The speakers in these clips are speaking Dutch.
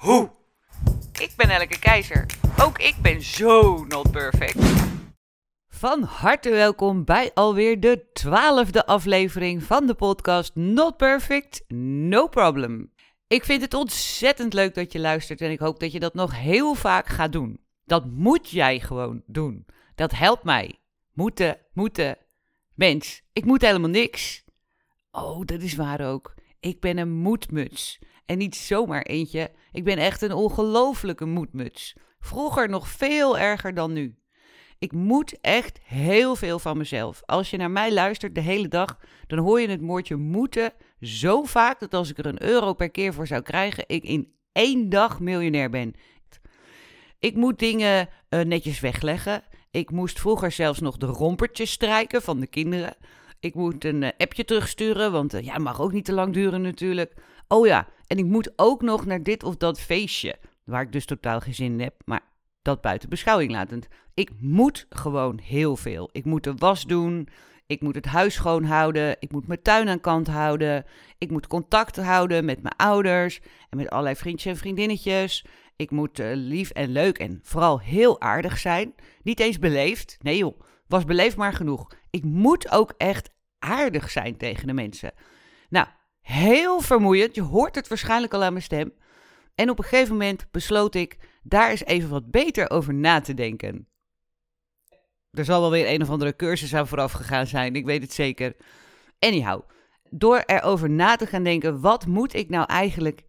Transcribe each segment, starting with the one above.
hoe. Ik ben Elke Keizer. Ook ik ben zo not perfect. Van harte welkom bij alweer de twaalfde aflevering van de podcast Not Perfect, No Problem. Ik vind het ontzettend leuk dat je luistert en ik hoop dat je dat nog heel vaak gaat doen. Dat moet jij gewoon doen. Dat helpt mij. Moeten, moeten. Mens, ik moet helemaal niks. Oh, dat is waar ook. Ik ben een moedmuts. En niet zomaar eentje. Ik ben echt een ongelofelijke moedmuts. Vroeger nog veel erger dan nu. Ik moet echt heel veel van mezelf. Als je naar mij luistert de hele dag, dan hoor je het woordje moeten zo vaak dat als ik er een euro per keer voor zou krijgen, ik in één dag miljonair ben. Ik moet dingen uh, netjes wegleggen. Ik moest vroeger zelfs nog de rompertjes strijken van de kinderen. Ik moet een uh, appje terugsturen, want uh, ja, mag ook niet te lang duren natuurlijk. Oh ja, en ik moet ook nog naar dit of dat feestje, waar ik dus totaal geen zin in heb, maar dat buiten beschouwing latend. Ik moet gewoon heel veel. Ik moet de was doen, ik moet het huis schoonhouden, ik moet mijn tuin aan kant houden, ik moet contact houden met mijn ouders en met allerlei vriendjes en vriendinnetjes. Ik moet uh, lief en leuk en vooral heel aardig zijn. Niet eens beleefd. Nee joh, was beleefd maar genoeg. Ik moet ook echt aardig zijn tegen de mensen. Nou, heel vermoeiend. Je hoort het waarschijnlijk al aan mijn stem. En op een gegeven moment besloot ik daar eens even wat beter over na te denken. Er zal wel weer een of andere cursus aan vooraf gegaan zijn, ik weet het zeker. Anyhow, door erover na te gaan denken, wat moet ik nou eigenlijk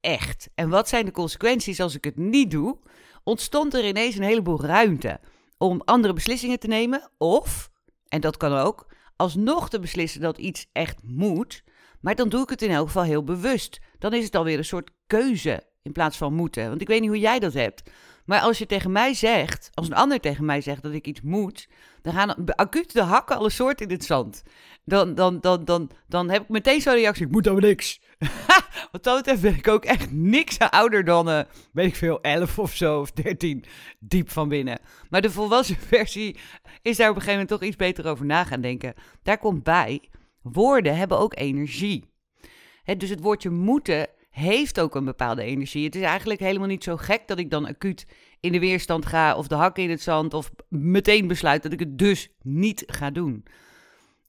echt? En wat zijn de consequenties als ik het niet doe? Ontstond er ineens een heleboel ruimte om andere beslissingen te nemen of, en dat kan ook, alsnog te beslissen dat iets echt moet, maar dan doe ik het in elk geval heel bewust. Dan is het alweer een soort keuze in plaats van moeten. Want ik weet niet hoe jij dat hebt. Maar als je tegen mij zegt, als een ander tegen mij zegt dat ik iets moet, dan gaan acuut de hakken alle soorten in het zand. Dan, dan, dan, dan, dan heb ik meteen zo'n reactie, ik moet dan niks. Wat dat betreft ben ik ook echt niks ouder dan, uh, weet ik veel, 11 of zo, of 13, diep van binnen. Maar de volwassen versie is daar op een gegeven moment toch iets beter over na gaan denken. Daar komt bij, woorden hebben ook energie. dus het woordje moeten heeft ook een bepaalde energie. Het is eigenlijk helemaal niet zo gek dat ik dan acuut in de weerstand ga of de hakken in het zand of meteen besluit dat ik het dus niet ga doen.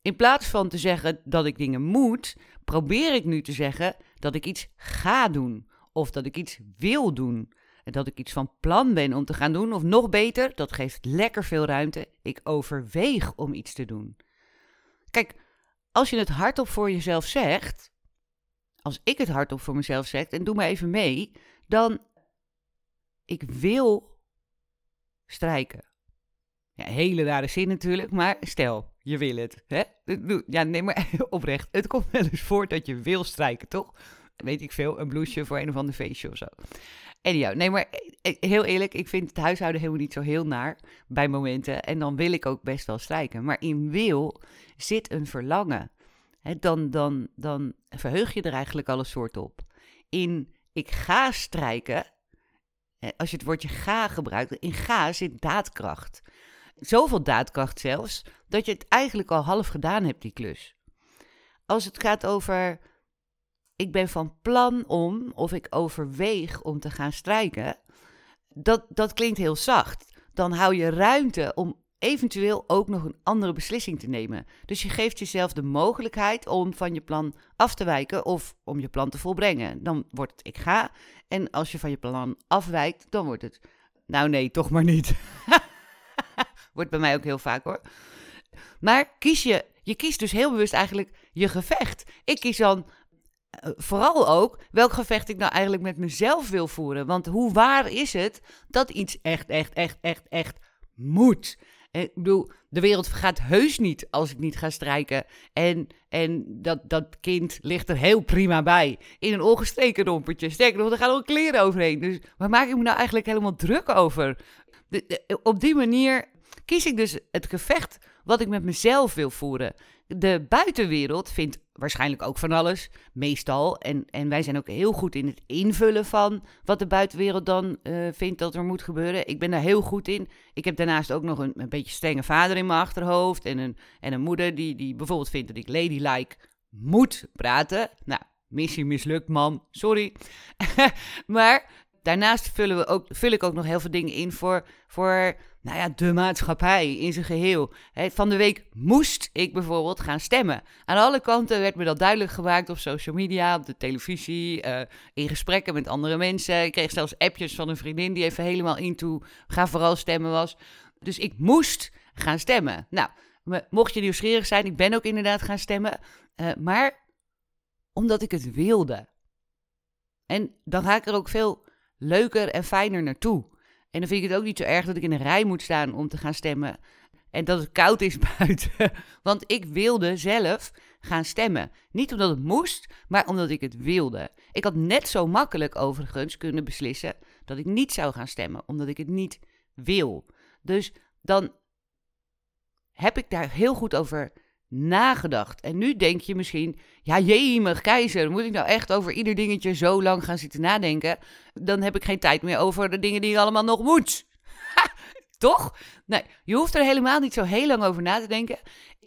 In plaats van te zeggen dat ik dingen moet, probeer ik nu te zeggen dat ik iets ga doen of dat ik iets wil doen. En dat ik iets van plan ben om te gaan doen, of nog beter, dat geeft lekker veel ruimte. Ik overweeg om iets te doen. Kijk, als je het hardop voor jezelf zegt, als ik het hardop voor mezelf zeg, en doe maar even mee, dan ik wil strijken. Ja, hele rare zin natuurlijk, maar stel, je wil het. Hè? Ja, nee, maar oprecht. Het komt wel eens voor dat je wil strijken, toch? Weet ik veel, een blouseje voor een of ander feestje of zo. Ja, nee, maar eh, heel eerlijk, ik vind het huishouden helemaal niet zo heel naar bij momenten. En dan wil ik ook best wel strijken. Maar in wil zit een verlangen dan, dan, dan verheug je er eigenlijk al een soort op. In ik ga strijken, als je het woordje ga gebruikt, in ga zit daadkracht. Zoveel daadkracht zelfs, dat je het eigenlijk al half gedaan hebt, die klus. Als het gaat over ik ben van plan om, of ik overweeg om te gaan strijken, dat, dat klinkt heel zacht. Dan hou je ruimte om eventueel ook nog een andere beslissing te nemen. Dus je geeft jezelf de mogelijkheid om van je plan af te wijken of om je plan te volbrengen. Dan wordt het ik ga. En als je van je plan afwijkt, dan wordt het nou nee, toch maar niet. wordt bij mij ook heel vaak hoor. Maar kies je, je kiest dus heel bewust eigenlijk je gevecht. Ik kies dan vooral ook welk gevecht ik nou eigenlijk met mezelf wil voeren. Want hoe waar is het dat iets echt, echt, echt, echt, echt moet? En, ik bedoel, de wereld gaat heus niet als ik niet ga strijken. En, en dat, dat kind ligt er heel prima bij. In een ongestreken rompertje. Sterker nog, er gaan ook kleren overheen. Dus waar maak ik me nou eigenlijk helemaal druk over? op die manier kies ik dus het gevecht wat ik met mezelf wil voeren. De buitenwereld vindt waarschijnlijk ook van alles, meestal. En, en wij zijn ook heel goed in het invullen van wat de buitenwereld dan uh, vindt dat er moet gebeuren. Ik ben daar heel goed in. Ik heb daarnaast ook nog een, een beetje strenge vader in mijn achterhoofd. En een, en een moeder die, die bijvoorbeeld vindt dat ik ladylike moet praten. Nou, missie mislukt, mam. Sorry. maar daarnaast vullen we ook, vul ik ook nog heel veel dingen in voor, voor nou ja, de maatschappij in zijn geheel. van de week moest ik bijvoorbeeld gaan stemmen. Aan alle kanten werd me dat duidelijk gemaakt op social media, op de televisie, uh, in gesprekken met andere mensen. Ik kreeg zelfs appjes van een vriendin die even helemaal into ga vooral stemmen was. Dus ik moest gaan stemmen. Nou, mocht je nieuwsgierig zijn, ik ben ook inderdaad gaan stemmen. Uh, maar omdat ik het wilde. En dan ga ik er ook veel leuker en fijner naartoe. En dan vind ik het ook niet zo erg dat ik in een rij moet staan om te gaan stemmen. En dat het koud is buiten. Want ik wilde zelf gaan stemmen. Niet omdat het moest, maar omdat ik het wilde. Ik had net zo makkelijk overigens kunnen beslissen dat ik niet zou gaan stemmen, omdat ik het niet wil. Dus dan heb ik daar heel goed over nagedacht. En nu denk je misschien, ja jemig keizer, moet ik nou echt over ieder dingetje zo lang gaan zitten nadenken? Dan heb ik geen tijd meer over de dingen die ik allemaal nog moet. Toch? Nee, je hoeft er helemaal niet zo heel lang over na te denken.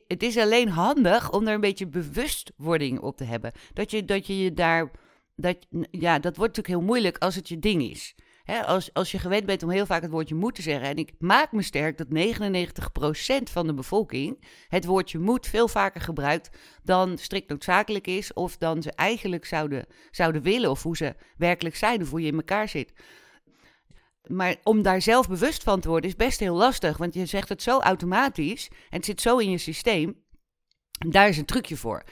Het is alleen handig om er een beetje bewustwording op te hebben. Dat je, dat je je daar. Dat, ja, dat wordt natuurlijk heel moeilijk als het je ding is als, als je gewend bent om heel vaak het woordje moet te zeggen. En ik maak me sterk dat 99% van de bevolking het woordje moet veel vaker gebruikt dan strikt noodzakelijk is. Of dan ze eigenlijk zouden, zouden willen. Of hoe ze werkelijk zijn. Of hoe je in elkaar zit. Maar om daar zelf bewust van te worden is best heel lastig. Want je zegt het zo automatisch. En het zit zo in je systeem. Daar is een trucje voor.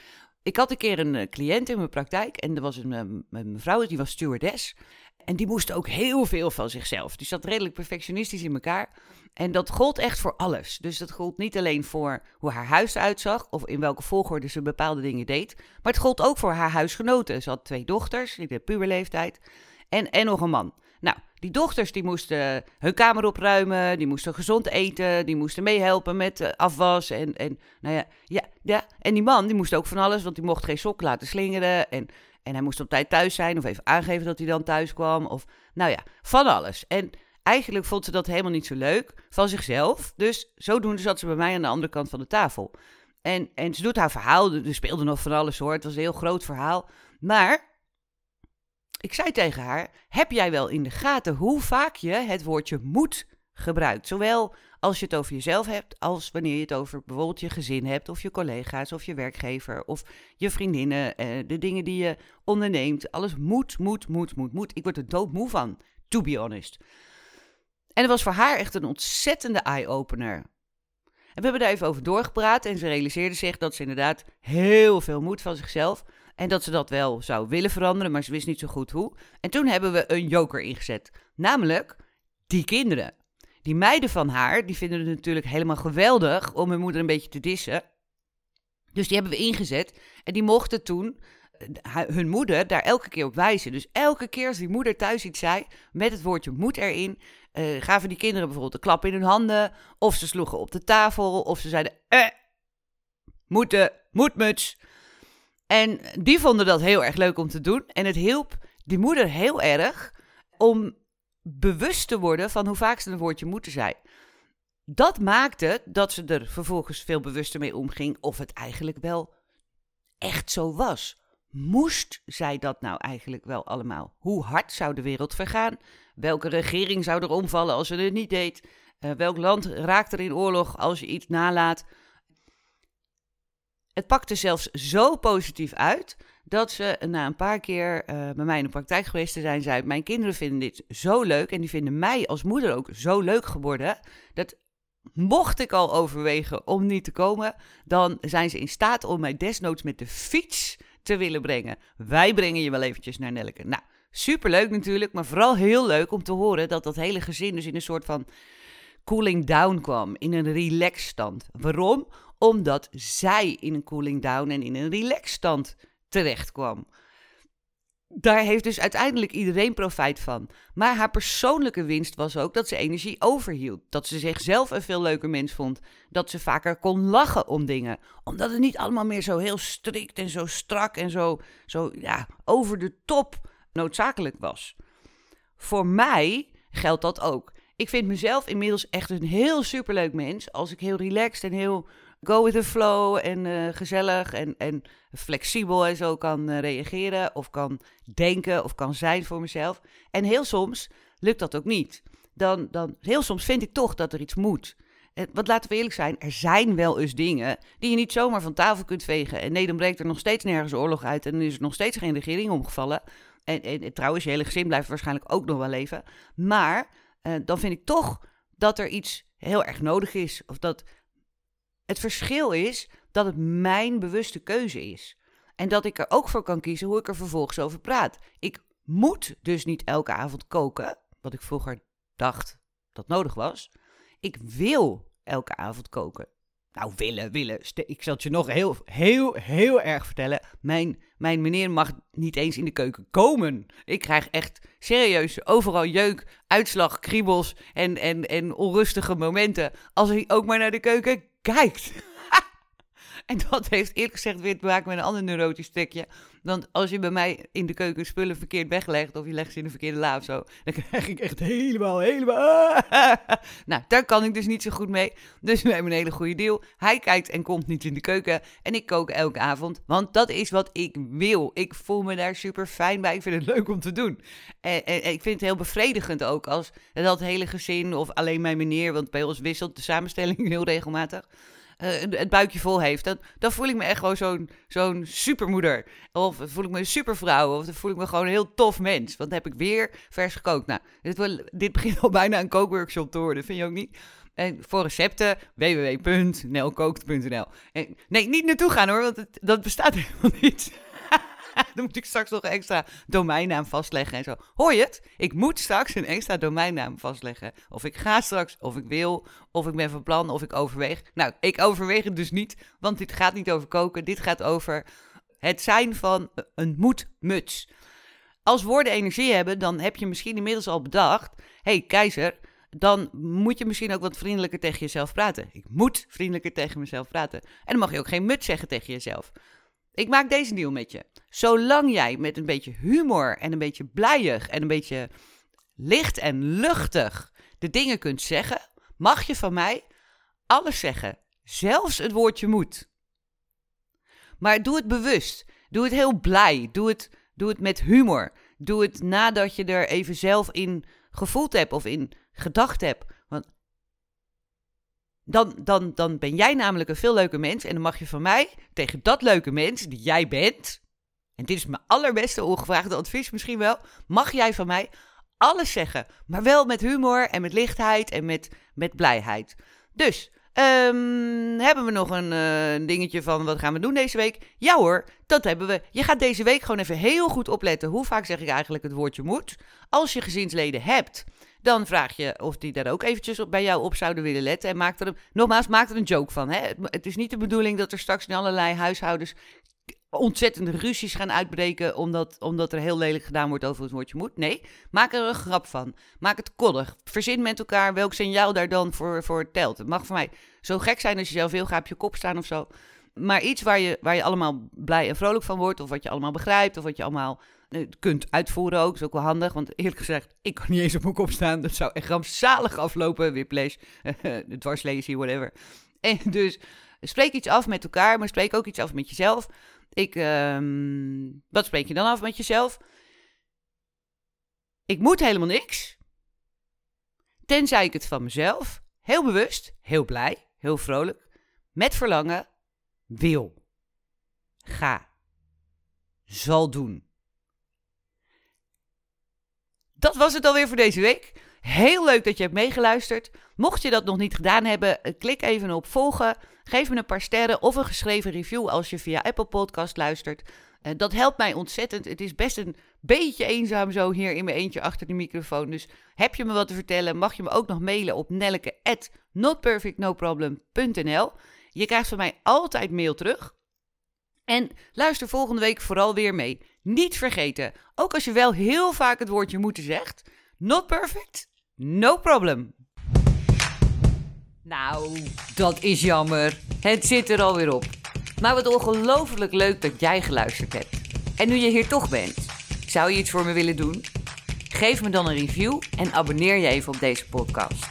Ik had een keer een eh, cliënt in mijn praktijk. En er was een, een eh, mevrouw, die was stewardess. En die moest ook heel veel van zichzelf. Die zat redelijk perfectionistisch in elkaar. En dat gold echt voor alles. Dus dat gold niet alleen voor hoe haar huis eruit zag of in welke volgorde ze bepaalde dingen deed. Maar het gold ook voor haar huisgenoten. Ze had twee dochters, in de puberleeftijd. En, en nog een man. Nou, die dochters die moesten hun kamer opruimen, die moesten gezond eten, die moesten meehelpen met afwas. En, en, nou ja, ja, ja, en die man die moest ook van alles, want die mocht geen sok laten slingeren. En en hij moest op tijd thuis zijn of even aangeven dat hij dan thuis kwam. Of nou ja, van alles. En eigenlijk vond ze dat helemaal niet zo leuk van zichzelf. Dus zodoende zat ze bij mij aan de andere kant van de tafel. En, en ze doet haar verhaal. Er speelde nog van alles hoor. Het was een heel groot verhaal. Maar ik zei tegen haar: Heb jij wel in de gaten hoe vaak je het woordje moet gebruikt? Zowel als je het over jezelf hebt, als wanneer je het over bijvoorbeeld je gezin hebt, of je collega's, of je werkgever, of je vriendinnen, eh, de dingen die je onderneemt. Alles moet, moet, moet, moet, moet. Ik word er doodmoe van, to be honest. En het was voor haar echt een ontzettende eye-opener. En we hebben daar even over doorgepraat en ze realiseerde zich dat ze inderdaad heel veel moet van zichzelf. En dat ze dat wel zou willen veranderen, maar ze wist niet zo goed hoe. En toen hebben we een joker ingezet. Namelijk die kinderen. Die meiden van haar, die vinden het natuurlijk helemaal geweldig om hun moeder een beetje te dissen. Dus die hebben we ingezet. En die mochten toen eh, hun moeder daar elke keer op wijzen. Dus elke keer als die moeder thuis iets zei, met het woordje moet erin, uh, gaven die kinderen bijvoorbeeld een klap in hun handen. Of ze sloegen op de tafel. Of ze zeiden, eh, moeten, moedmuts. En die vonden dat heel erg leuk om te doen. En het hielp die moeder heel erg om bewust te worden van hoe vaak ze een woordje moeten zijn. Dat maakte dat ze er vervolgens veel bewuster mee omging of het eigenlijk wel echt zo was. Moest zij dat nou eigenlijk wel allemaal? Hoe hard zou de wereld vergaan? Welke regering zou er omvallen als ze het niet deed? Uh, welk land raakt er in oorlog als je iets nalaat? Het pakte zelfs zo positief uit dat ze na een paar keer uh, bij mij in de praktijk geweest te zijn, zei: Mijn kinderen vinden dit zo leuk en die vinden mij als moeder ook zo leuk geworden. Dat mocht ik al overwegen om niet te komen, dan zijn ze in staat om mij desnoods met de fiets te willen brengen. Wij brengen je wel eventjes naar Nelke. Nou, superleuk natuurlijk, maar vooral heel leuk om te horen dat dat hele gezin dus in een soort van cooling down kwam, in een relaxstand. Waarom? Omdat zij in een cooling down en in een relaxstand terecht kwam. Daar heeft dus uiteindelijk iedereen profijt van. Maar haar persoonlijke winst was ook dat ze energie overhield. Dat ze zichzelf een veel leuker mens vond. Dat ze vaker kon lachen om dingen. Omdat het niet allemaal meer zo heel strikt en zo strak en zo, zo ja, over de top noodzakelijk was. Voor mij geldt dat ook. Ik vind mezelf inmiddels echt een heel superleuk mens. Als ik heel relaxed en heel go with the flow en uh, gezellig en, en flexibel en zo kan uh, reageren of kan denken of kan zijn voor mezelf. En heel soms lukt dat ook niet. Dan, dan, heel soms vind ik toch dat er iets moet. En, want laten we eerlijk zijn, er zijn wel eens dingen die je niet zomaar van tafel kunt vegen. En nee, dan breekt er nog steeds nergens oorlog uit en is er nog steeds geen regering omgevallen. En, en, trouwens, je hele gezin blijft waarschijnlijk ook nog wel leven. Maar uh, dan vind ik toch dat er iets heel erg nodig is. Of dat het verschil is dat het mijn bewuste keuze is. En dat ik er ook voor kan kiezen hoe ik er vervolgens over praat. Ik moet dus niet elke avond koken, wat ik vroeger dacht dat nodig was. Ik wil elke avond koken. Nou, willen, willen. Ik zal het je nog heel, heel, heel erg vertellen. Mijn, mijn meneer mag niet eens in de keuken komen. Ik krijg echt serieus overal jeuk, uitslag, kriebels en, en, en onrustige momenten. Als hij ook maar naar de keuken kijkt. en dat heeft eerlijk gezegd weer te maken met een ander neurotisch stukje. Want als je bij mij in de keuken spullen verkeerd weglegt, of je legt ze in de verkeerde la of zo, dan krijg ik echt helemaal, helemaal. nou, daar kan ik dus niet zo goed mee. Dus we hebben een hele goede deal. Hij kijkt en komt niet in de keuken. En ik kook elke avond, want dat is wat ik wil. Ik voel me daar super fijn bij. Ik vind het leuk om te doen. En, en, ik vind het heel bevredigend ook als dat hele gezin of alleen mijn meneer, want bij ons wisselt de samenstelling heel regelmatig uh, het buikje vol heeft, dan, dan voel ik me echt gewoon zo'n zo'n supermoeder. Of voel ik me een supervrouw. Of dan voel ik me gewoon een heel tof mens. Want dan heb ik weer vers gekookt. Nou, dit, dit begint al bijna een kookworkshop te worden, vind je ook niet? En voor recepten www.nelkookt.nl. Nee, niet naartoe gaan hoor, want het, dat bestaat helemaal niet. dan moet ik straks nog extra domeinnaam vastleggen en zo. Hoor je het? Ik moet straks een extra domeinnaam vastleggen. Of ik ga straks, of ik wil, of ik ben van plan, of ik overweeg. Nou, ik overweeg het dus niet, want dit gaat niet over koken. Dit gaat over het zijn van een moedmuts. Als woorden energie hebben, dan heb je misschien inmiddels al bedacht... hey, keizer, dan moet je misschien ook wat vriendelijker tegen jezelf praten. Ik moet vriendelijker tegen mezelf praten. En dan mag je ook geen mut zeggen tegen jezelf. Ik maak deze deal met je. Zolang jij met een beetje humor en een beetje blijig en een beetje licht en luchtig de dingen kunt zeggen, mag je van mij alles zeggen. Zelfs het woordje moet. Maar doe het bewust. Doe het heel blij. Doe het, doe het met humor. Doe het nadat je er even zelf in gevoeld hebt of in gedacht hebt. Dan, dan, dan ben jij namelijk een veel leuker mens. En dan mag je van mij tegen dat leuke mens die jij bent. En dit is mijn allerbeste ongevraagde advies misschien wel. Mag jij van mij alles zeggen. Maar wel met humor en met lichtheid en met, met blijheid. Dus, um, hebben we nog een uh, dingetje van wat gaan we doen deze week? Ja hoor, dat hebben we. Je gaat deze week gewoon even heel goed opletten. Hoe vaak zeg ik eigenlijk het woordje moet? Als je gezinsleden hebt dan vraag je of die daar ook eventjes bij jou op zouden willen letten. En maak er, een, nogmaals, maak er een joke van. Hè? Het is niet de bedoeling dat er straks in allerlei huishoudens ontzettende ruzies gaan uitbreken omdat, omdat er heel lelijk gedaan wordt over het woordje moet. Nee, maak er een grap van. Maak het koddig. Verzin met elkaar welk signaal daar dan voor, voor telt. Het mag voor mij zo gek zijn als je zelf heel graag op je kop staan of zo. Maar iets waar je, waar je allemaal blij en vrolijk van wordt, of wat je allemaal begrijpt, of wat je allemaal kunt uitvoeren ook. is ook wel handig, want eerlijk gezegd, ik kan niet eens op mijn kop staan. Dat zou echt rampzalig aflopen, whiplash, dwarslezen, whatever. En dus spreek iets af met elkaar, maar spreek ook iets af met jezelf. Ik, um, wat spreek je dan af met jezelf? Ik moet helemaal niks. Tenzij ik het van mezelf, heel bewust, heel blij, heel vrolijk, met verlangen, wil. Ga. Zal doen. Dat was het alweer voor deze week. Heel leuk dat je hebt meegeluisterd. Mocht je dat nog niet gedaan hebben, eh, klik even op volgen. Geef me een paar sterren of een geschreven review als je via Apple Podcast luistert. Uh, dat helpt mij ontzettend. Het is best een beetje eenzaam zo hier in mijn eentje achter de microfoon. Dus heb je me wat te vertellen, mag je me ook nog mailen op nelleke@notperfectnoproblem.nl. Je krijgt van mij altijd mail terug. En luister volgende week vooral weer mee. Niet vergeten, ook als je wel heel vaak het woordje moeten zegt, not perfect, no problem. Nou, dat is jammer. Het zit er alweer op. Maar wat ongelooflijk leuk dat jij geluisterd hebt. En nu je hier toch bent, zou je iets voor me willen doen? Geef me dan een review en abonneer je even op deze podcast.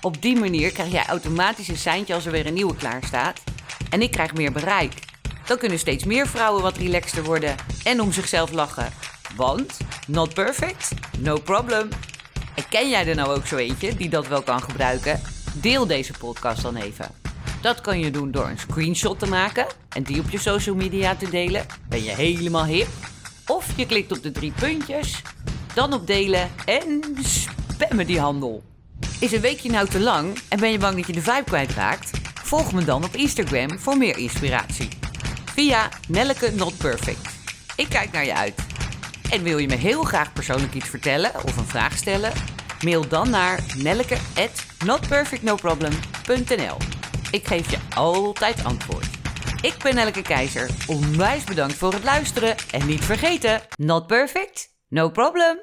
Op die manier krijg jij automatisch een seintje als er weer een nieuwe klaar staat. En ik krijg meer bereik. Dan kunnen steeds meer vrouwen wat relaxter worden en om zichzelf lachen. Want, not perfect, no problem. En ken jij er nou ook zo eentje die dat wel kan gebruiken? Deel deze podcast dan even. Dat kan je doen door een screenshot te maken en die op je social media te delen. Ben je helemaal hip? Of je klikt op de drie puntjes, dan op delen en spammen die handel. Is een weekje nou te lang en ben je bang dat je de vibe kwijtraakt? Volg me dan op Instagram voor meer inspiratie. Via Nelleke Not Perfect. Ik kijk naar je uit. En wil je me heel graag persoonlijk iets vertellen of een vraag stellen? Mail dan naar nelleke@notperfectnoproblem.nl. Ik geef je altijd antwoord. Ik ben Nelleke Keizer. Onwijs bedankt voor het luisteren en niet vergeten: not perfect, no problem.